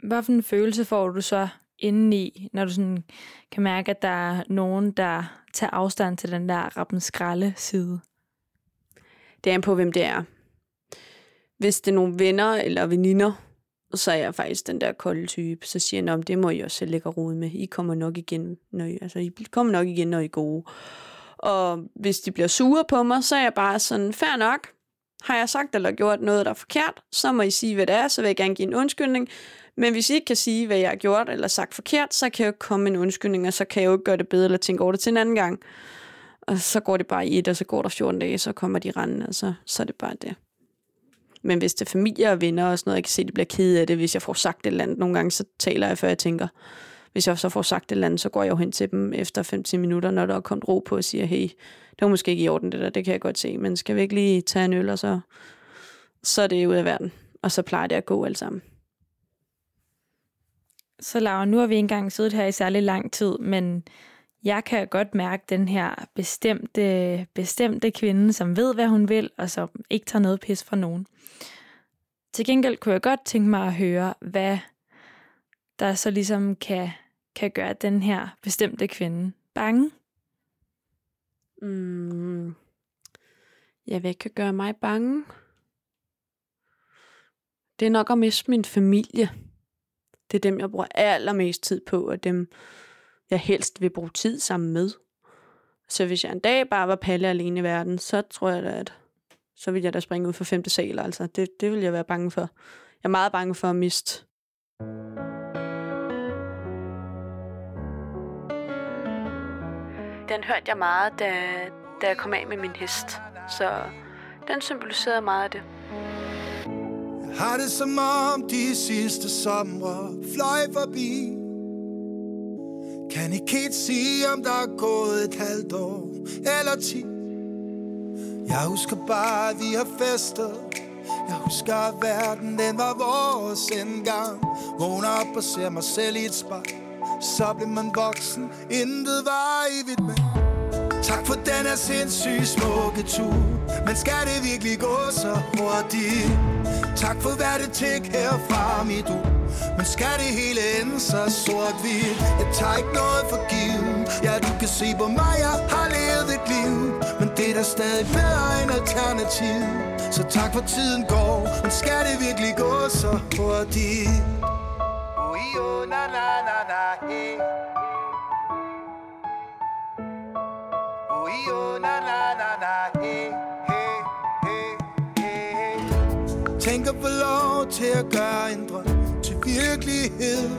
Speaker 1: Hvad for en følelse får du så indeni, når du sådan kan mærke, at der er nogen, der tager afstand til den der rappen skralde side?
Speaker 2: Det er på, hvem det er. Hvis det er nogle venner eller veninder, så er jeg faktisk den der kolde type. Så siger jeg, om det må I også selv lægge rode med. I kommer nok igen, når I, altså, I kommer nok igen, når I er gode. Og hvis de bliver sure på mig, så er jeg bare sådan, fair nok. Har jeg sagt eller gjort noget, der er forkert, så må I sige, hvad det er, så vil jeg gerne give en undskyldning. Men hvis I ikke kan sige, hvad jeg har gjort eller sagt forkert, så kan jeg jo komme med en undskyldning, og så kan jeg jo ikke gøre det bedre eller tænke over det til en anden gang. Og så går det bare i et, og så går der 14 dage, så kommer de rendende, og så, så er det bare det. Men hvis det er familie og venner og sådan noget, jeg kan se, at de bliver ked af det, hvis jeg får sagt et eller andet. Nogle gange, så taler jeg, før jeg tænker. Hvis jeg så får sagt et eller andet, så går jeg jo hen til dem efter 15 minutter, når der er kommet ro på og siger, hey, det var måske ikke i orden det der, det kan jeg godt se, men skal vi ikke lige tage en øl, og så, så er det ud af verden. Og så plejer det at gå alt sammen.
Speaker 1: Så Laura, nu har vi engang siddet her i særlig lang tid, men jeg kan godt mærke den her bestemte, bestemte kvinde, som ved, hvad hun vil, og som ikke tager noget pis fra nogen. Til gengæld kunne jeg godt tænke mig at høre, hvad der så ligesom kan, kan gøre den her bestemte kvinde bange.
Speaker 2: Mm. Ja, hvad kan gøre mig bange? Det er nok at miste min familie. Det er dem, jeg bruger allermest tid på, og dem, jeg helst vil bruge tid sammen med. Så hvis jeg en dag bare var Palle alene i verden, så tror jeg da, at så vil jeg da springe ud for femte sal. Altså. Det, det vil jeg være bange for. Jeg er meget bange for at miste.
Speaker 6: Den hørte jeg meget, da, da jeg kom af med min hest. Så den symboliserede meget af det.
Speaker 5: Har det som om de sidste sommer fløj forbi kan ikke helt sige om der er gået et halvt år eller ti? Jeg husker bare at vi har festet. Jeg husker at verden den var vores engang Vågner op og ser mig selv i et spejl. Så blev man voksen, intet var evigt med Tak for den her sindssyge smukke tur. Men skal det virkelig gå så hurtigt? Tak for hvad det tæk herfra mit ur. Men skal det hele ende så sort-hvidt? Jeg tager ikke noget for givet Ja, du kan se på mig, jeg har levet et liv Men det er da stadig bedre end alternativ Så tak for tiden går Men skal det virkelig gå så hurtigt? Oh, oh, na, na, na, na, hey. Oh, oh, na, na, na, na, hey, hey, hey, hey, hey. Tænk at få lov til at gøre en drøm til virkelighed.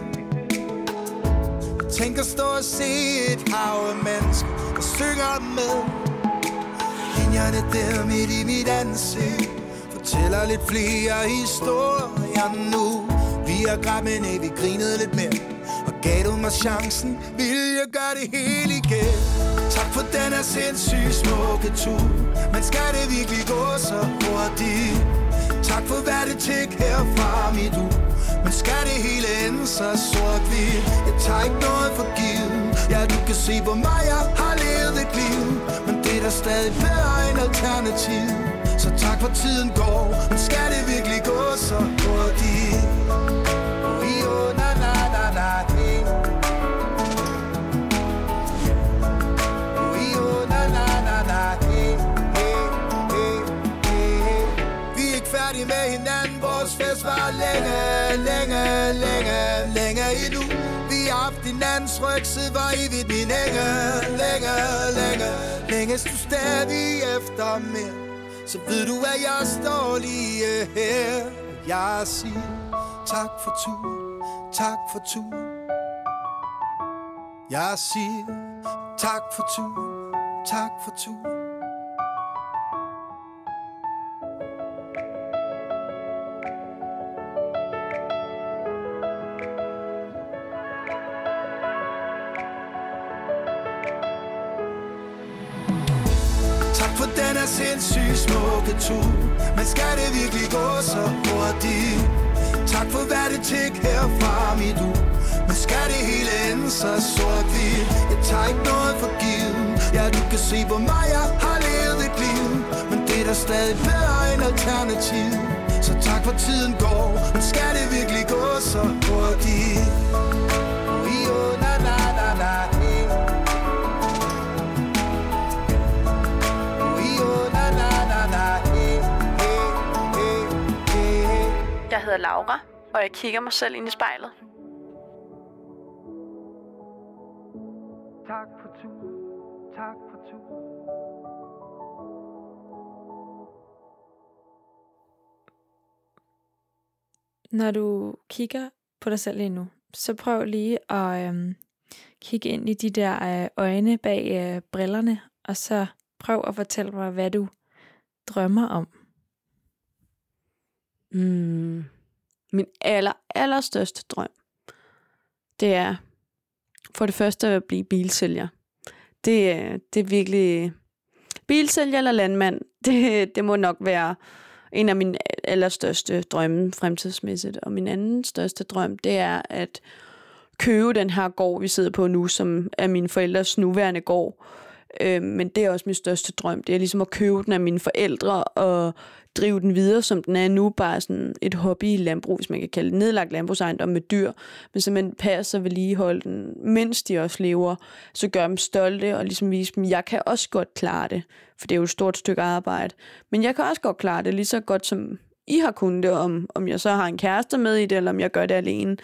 Speaker 5: Tænk at stå og se et hav af mennesker, der synger med. Linjerne der midt i mit ansigt Fortæller lidt flere historier nu Vi har grædt, men vi grinede lidt mere Og gav du mig chancen, vil jeg gøre det hele igen Tak for den her sindssygt smukke tur Men skal det virkelig gå så hurtigt? Tak for hvad det tjek herfra mit ud men skal det hele ende så sort-hvidt? Jeg tager ikke noget for givet. Ja, du kan se på mig, jeg har levet et liv. Men det er da stadig bedre end alternativ Så tak for tiden går. Men skal det virkelig gå så Vores længe, længe, længe, længe endnu Vi har haft hinandens ryg, siden var evigt min enge. Længe, længe, længes du stadig efter mere. Så ved du, at jeg står lige her. Jeg siger tak for turen, tak for turen. Jeg siger tak for turen, tak for turen. Den er sindssygt smukke tur Men skal det virkelig gå så hurtigt? Tak for hvad det tænk herfra mit u Men skal det hele ende så sort-hvidt? Jeg tager ikke noget for givet Ja, du kan se hvor meget jeg har levet et liv Men det er da stadig bedre end alternativ Så tak for tiden går Men skal det virkelig gå så hurtigt?
Speaker 6: Jeg hedder Laura, og jeg kigger mig selv ind i spejlet.
Speaker 5: Tak for turen, tak for turen.
Speaker 1: Når du kigger på dig selv lige nu, så prøv lige at øhm, kigge ind i de der øh, øjne bag øh, brillerne, og så prøv at fortælle mig, hvad du drømmer om.
Speaker 2: Mm. Min aller, allerstørste drøm, det er for det første at blive bilsælger. Det, er- det er virkelig... Bilsælger eller landmand, (laughs) det, det må nok være en af mine allerstørste drømme fremtidsmæssigt. Og min anden største drøm, det er at købe den her gård, vi sidder på nu, som er mine forældres nuværende gård. Øh, men det er også min største drøm. Det er ligesom at købe den af mine forældre og drive den videre, som den er nu. Bare sådan et hobby i landbrug, hvis man kan kalde det. Nedlagt landbrugsejendom med dyr. Men simpelthen passe og vedligeholde den, mens de også lever. Så gør dem stolte og ligesom vise dem, jeg kan også godt klare det. For det er jo et stort stykke arbejde. Men jeg kan også godt klare det lige så godt, som I har kunnet det, om, om jeg så har en kæreste med i det, eller om jeg gør det alene.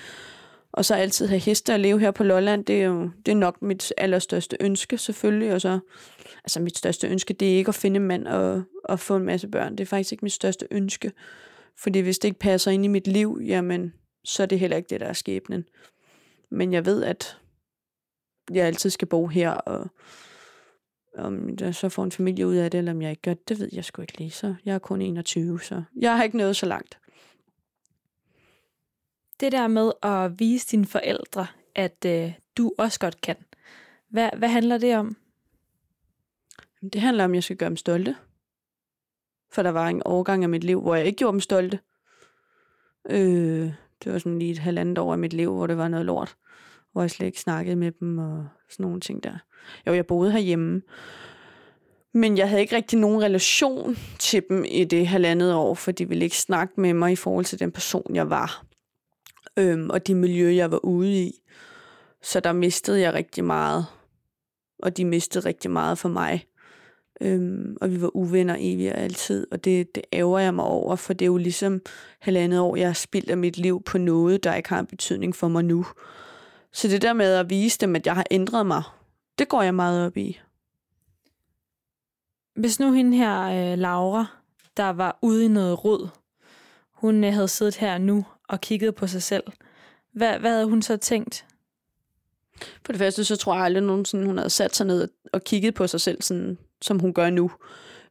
Speaker 2: Og så altid have heste og leve her på Lolland, det er jo det er nok mit allerstørste ønske selvfølgelig. Og så, altså mit største ønske, det er ikke at finde en mand og, og få en masse børn. Det er faktisk ikke mit største ønske. Fordi hvis det ikke passer ind i mit liv, jamen, så er det heller ikke det, der er skæbnen. Men jeg ved, at jeg altid skal bo her, og om jeg så får en familie ud af det, eller om jeg ikke gør det, det ved jeg sgu ikke lige. Så jeg er kun 21, så jeg har ikke nået så langt.
Speaker 1: Det der med at vise dine forældre, at øh, du også godt kan. Hvad, hvad handler det om?
Speaker 2: Det handler om, at jeg skal gøre dem stolte. For der var en overgang af mit liv, hvor jeg ikke gjorde dem stolte. Øh, det var sådan lige et halvandet år af mit liv, hvor det var noget lort. Hvor jeg slet ikke snakkede med dem og sådan nogle ting der. Jo, jeg boede herhjemme. Men jeg havde ikke rigtig nogen relation til dem i det halvandet år, for de ville ikke snakke med mig i forhold til den person, jeg var. Øhm, og de miljø, jeg var ude i. Så der mistede jeg rigtig meget. Og de mistede rigtig meget for mig. Øhm, og vi var uvenner evigt og altid, og det, det ærger jeg mig over, for det er jo ligesom halvandet år, jeg har spildt af mit liv på noget, der ikke har en betydning for mig nu. Så det der med at vise dem, at jeg har ændret mig, det går jeg meget op i.
Speaker 1: Hvis nu hende her, øh, Laura, der var ude i noget rod, hun øh, havde siddet her nu og kigget på sig selv, hvad, hvad havde hun så tænkt?
Speaker 2: For det første, så tror jeg aldrig nogensinde, hun havde sat sig ned og kigget på sig selv, sådan, som hun gør nu.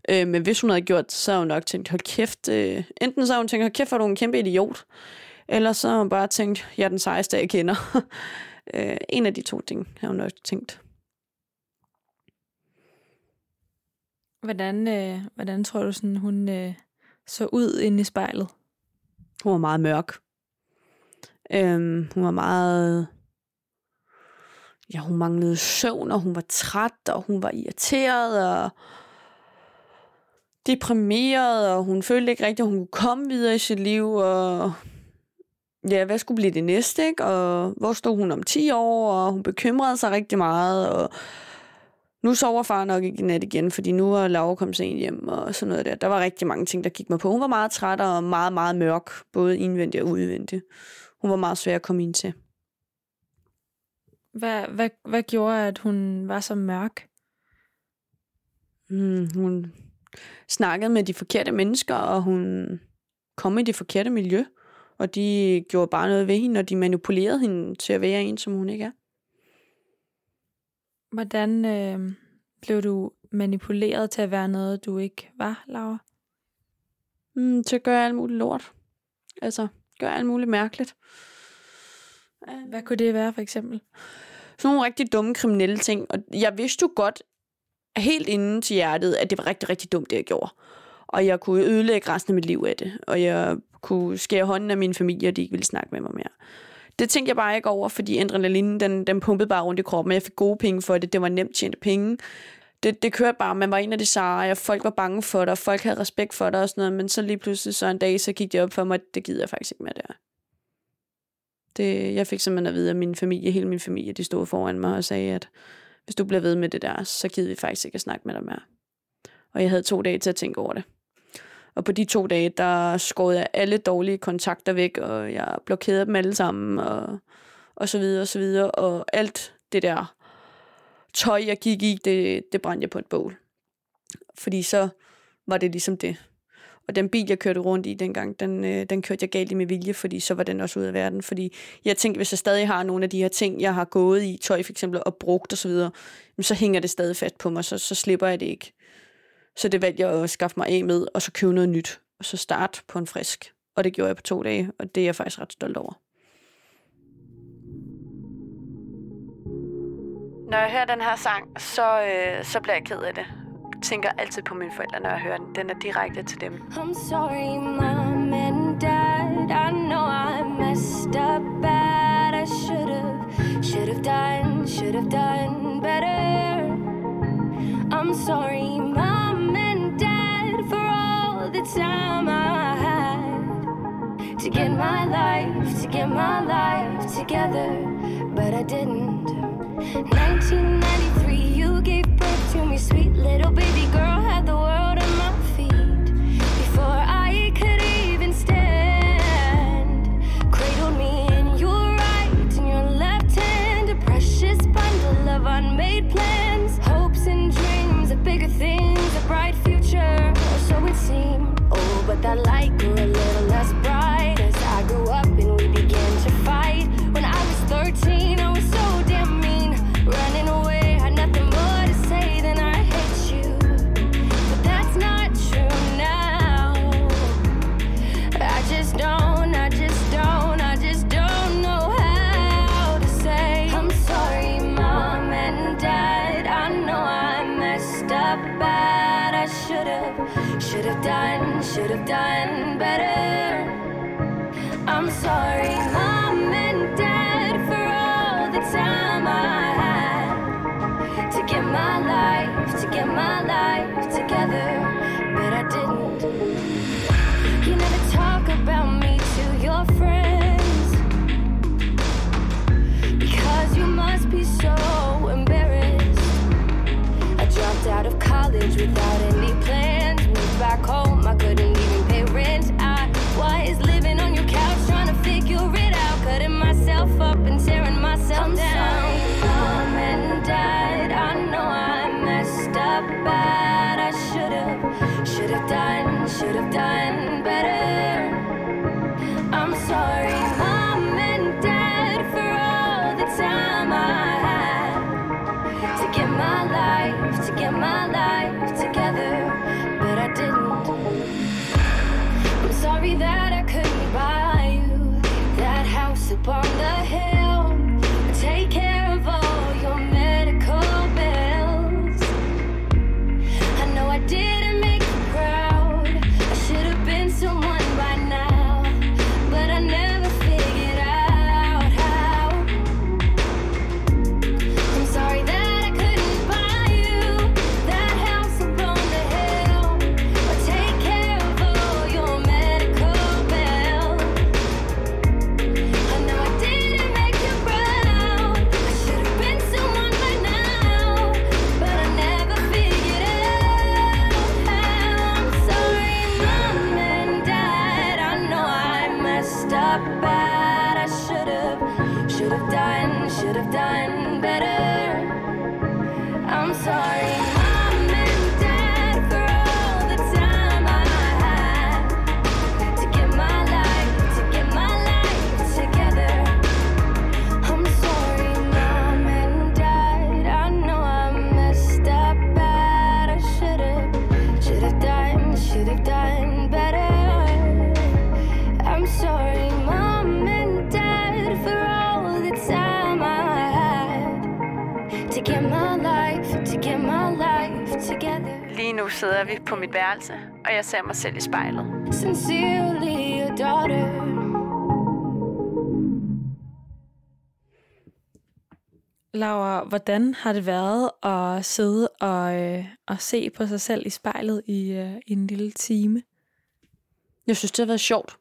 Speaker 2: Øh, men hvis hun havde gjort det, så havde hun nok tænkt, hold kæft. Øh, enten så havde hun tænkt, hold kæft, hvor er du en kæmpe idiot. Eller så har hun bare tænkt, jeg er den sejeste, jeg kender. (laughs) øh, en af de to ting har hun nok tænkt.
Speaker 1: Hvordan, øh, hvordan tror du, sådan, hun øh, så ud inde i spejlet?
Speaker 2: Hun var meget mørk. Øhm, hun var meget... Ja, hun manglede søvn, og hun var træt, og hun var irriteret, og deprimeret, og hun følte ikke rigtigt, at hun kunne komme videre i sit liv, og ja, hvad skulle blive det næste, ikke? Og hvor stod hun om 10 år, og hun bekymrede sig rigtig meget, og nu sover far nok ikke i nat igen, fordi nu er Laura kommet sent hjem og sådan noget der. Der var rigtig mange ting, der gik mig på. Hun var meget træt og meget, meget mørk, både indvendigt og udvendigt. Hun var meget svær at komme ind til.
Speaker 1: Hvad, hvad, hvad gjorde, at hun var så mørk?
Speaker 2: Mm, hun snakkede med de forkerte mennesker, og hun kom i det forkerte miljø. Og de gjorde bare noget ved hende, og de manipulerede hende til at være en, som hun ikke er.
Speaker 1: Hvordan øh, blev du manipuleret til at være noget, du ikke var, Laura?
Speaker 2: Mm, til at gøre alt muligt lort. Altså, gøre alt muligt mærkeligt.
Speaker 1: Hvad kunne det være, for eksempel?
Speaker 2: Sådan nogle rigtig dumme kriminelle ting. Og jeg vidste jo godt, helt inden til hjertet, at det var rigtig, rigtig dumt, det jeg gjorde. Og jeg kunne ødelægge resten af mit liv af det. Og jeg kunne skære hånden af min familie, og de ikke ville snakke med mig mere. Det tænkte jeg bare ikke over, fordi adrenalinen, den, den pumpede bare rundt i kroppen, og jeg fik gode penge for det. Det var nemt tjente penge. Det, det kørte bare, man var en af de seje, og folk var bange for dig, og folk havde respekt for dig og sådan noget, men så lige pludselig så en dag, så gik det op for mig, at det gider jeg faktisk ikke mere der. Det, jeg fik simpelthen at vide, at min familie, hele min familie, de stod foran mig og sagde, at hvis du bliver ved med det der, så gider vi faktisk ikke at snakke med dig mere. Og jeg havde to dage til at tænke over det. Og på de to dage, der skårede jeg alle dårlige kontakter væk, og jeg blokerede dem alle sammen, og, og så videre, og så videre. Og alt det der tøj, jeg gik i, det, det brændte jeg på et bål. Fordi så var det ligesom det. Og den bil, jeg kørte rundt i dengang, den, øh, den kørte jeg galt i med vilje, fordi så var den også ude af verden. Fordi jeg tænkte, hvis jeg stadig har nogle af de her ting, jeg har gået i, tøj for eksempel, og brugt osv., så, så hænger det stadig fast på mig, så, så slipper jeg det ikke. Så det valgte jeg at skaffe mig af med, og så købe noget nyt, og så starte på en frisk. Og det gjorde jeg på to dage, og det er jeg faktisk ret stolt over.
Speaker 6: Når jeg hører den her sang, så, øh, så bliver jeg ked af det. Jeg tænker altid på mine forældre, når jeg hører den. Den er direkte til dem.
Speaker 3: I'm sorry, mom and dad. I know I messed up bad. I should have should have done, should have done better. I'm sorry, mom and dad, for all the time I had to get my life, to get my life together, but I didn't. 1993, you gave birth to me, sweet little baby girl, had the world that house up on the
Speaker 6: sidder vi på mit værelse, og jeg ser mig selv i spejlet.
Speaker 3: Sincerely, your daughter.
Speaker 1: Laura, hvordan har det været at sidde og, øh, og se på sig selv i spejlet i, øh, i en lille time?
Speaker 2: Jeg synes, det har været sjovt.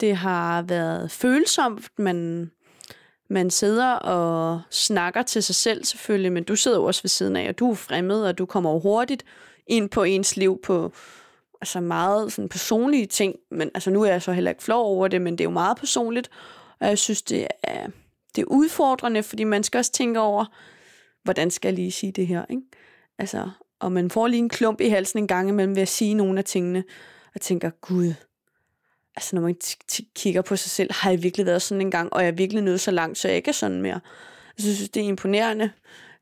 Speaker 2: Det har været følsomt, men man sidder og snakker til sig selv selvfølgelig, men du sidder også ved siden af, og du er fremmed, og du kommer hurtigt ind på ens liv på altså meget sådan personlige ting. Men altså, nu er jeg så heller ikke flov over det, men det er jo meget personligt, og jeg synes, det er, det er udfordrende, fordi man skal også tænke over, hvordan skal jeg lige sige det her, ikke? Altså, og man får lige en klump i halsen en gang imellem ved at sige nogle af tingene, og tænker, gud, altså når man t- t- kigger på sig selv, har jeg virkelig været sådan en gang, og jeg er virkelig nået så langt, så jeg ikke er sådan mere. Altså, Jeg synes, det er imponerende,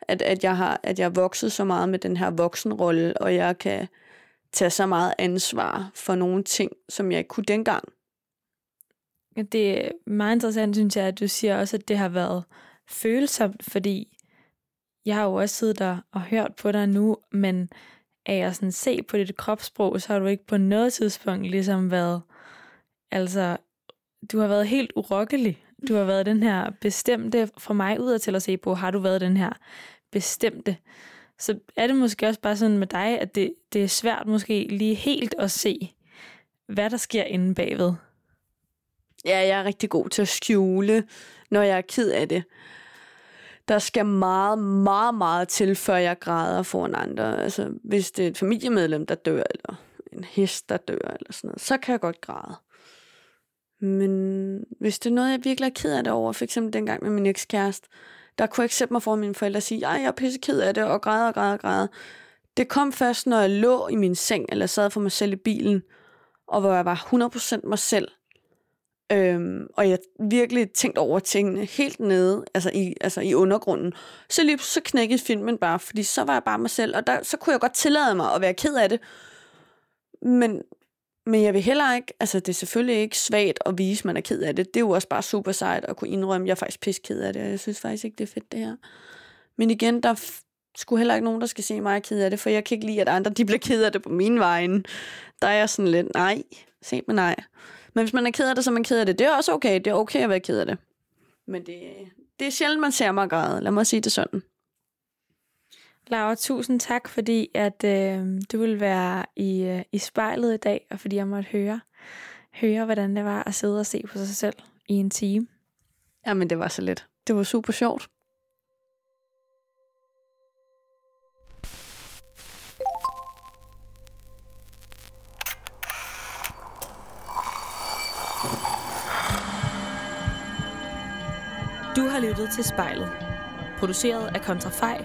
Speaker 2: at, at, jeg har, at jeg har vokset så meget med den her voksenrolle, og jeg kan tage så meget ansvar for nogle ting, som jeg ikke kunne dengang.
Speaker 1: Det er meget interessant, synes jeg, at du siger også, at det har været følsomt, fordi jeg har jo også siddet der og hørt på dig nu, men af at sådan se på dit kropssprog, så har du ikke på noget tidspunkt ligesom været, altså, du har været helt urokkelig du har været den her bestemte, for mig ud til at se på, har du været den her bestemte. Så er det måske også bare sådan med dig, at det, det er svært måske lige helt at se, hvad der sker inde bagved.
Speaker 2: Ja, jeg er rigtig god til at skjule, når jeg er ked af det. Der skal meget, meget, meget til, før jeg græder foran andre. Altså, hvis det er et familiemedlem, der dør, eller en hest, der dør, eller sådan noget, så kan jeg godt græde. Men hvis det er noget, jeg virkelig er ked af det over, for eksempel dengang med min ekskæreste, der kunne jeg ikke sætte mig for mine forældre og sige, at jeg er pisse ked af det, og græde og græde og græde. Det kom først, når jeg lå i min seng, eller sad for mig selv i bilen, og hvor jeg var 100% mig selv. Øhm, og jeg virkelig tænkte over tingene helt nede, altså i, altså i undergrunden. Så lige så knækkede filmen bare, fordi så var jeg bare mig selv, og der, så kunne jeg godt tillade mig at være ked af det. Men, men jeg vil heller ikke, altså det er selvfølgelig ikke svagt at vise, at man er ked af det. Det er jo også bare super sejt at kunne indrømme, at jeg er faktisk pisse ked af det, og jeg synes faktisk ikke, det er fedt det her. Men igen, der skulle heller ikke nogen, der skal se mig ked af det, for jeg kan ikke lide, at andre de bliver ked af det på min vejen. Der er jeg sådan lidt, nej, se mig nej. Men hvis man er ked af det, så er man ked af det. Det er også okay. Det er okay at være ked af det. Men det, det er sjældent, man ser mig græde. Lad mig sige det sådan.
Speaker 1: Laura, tusind tak, fordi at øh, du vil være i, øh, i spejlet i dag, og fordi jeg måtte høre, høre, hvordan det var at sidde og se på sig selv i en time.
Speaker 2: Jamen, det var så let. Det var super sjovt.
Speaker 1: Du har lyttet til Spejlet. Produceret af Kontrafej,